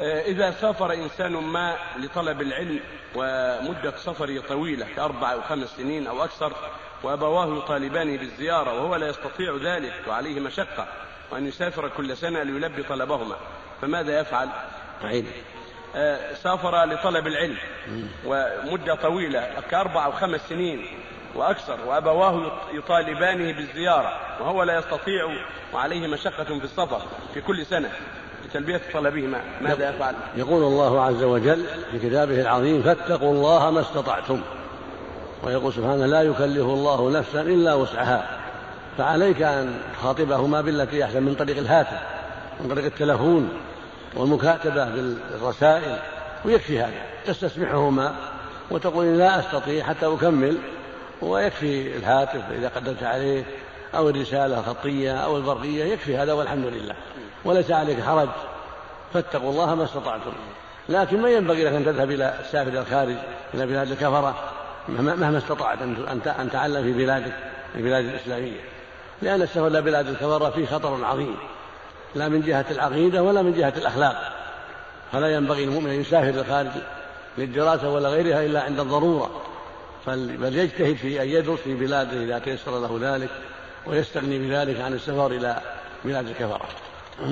آه، إذا سافر إنسان ما لطلب العلم ومدة سفره طويلة كأربع أو خمس سنين أو أكثر وأبواه يطالبانه بالزيارة وهو لا يستطيع ذلك وعليه مشقة وأن يسافر كل سنة ليلبي طلبهما فماذا يفعل؟ عيد آه، سافر لطلب العلم ومدة طويلة كأربع أو خمس سنين وأكثر وأبواه يطالبانه بالزيارة وهو لا يستطيع وعليه مشقة في السفر في كل سنة لتلبية طلبهما ماذا يفعل؟ يقول الله عز وجل في كتابه العظيم فاتقوا الله ما استطعتم. ويقول سبحانه لا يكلف الله نفسا إلا وسعها. فعليك أن تخاطبهما بالتي أحسن من طريق الهاتف من طريق التلفون والمكاتبة بالرسائل ويكفي هذا. تستسمحهما وتقول لا أستطيع حتى أكمل. ويكفي الهاتف إذا قدرت عليه أو الرسالة الخطية أو البرقية يكفي هذا والحمد لله. وليس عليك حرج فاتقوا الله ما استطعتم. لكن ما ينبغي لك أن تذهب إلى السافر الخارج إلى بلاد الكفرة مهما استطعت أن تعلم في بلادك البلاد الإسلامية. لأن السفر إلى بلاد الكفرة فيه خطر عظيم. لا من جهة العقيدة ولا من جهة الأخلاق. فلا ينبغي المؤمن أن يسافر للخارج للدراسة ولا غيرها إلا عند الضرورة. بل يجتهد في أن يدرس في بلاده إذا تيسر له ذلك ويستغني بذلك عن السفر إلى بلاد الكفرة.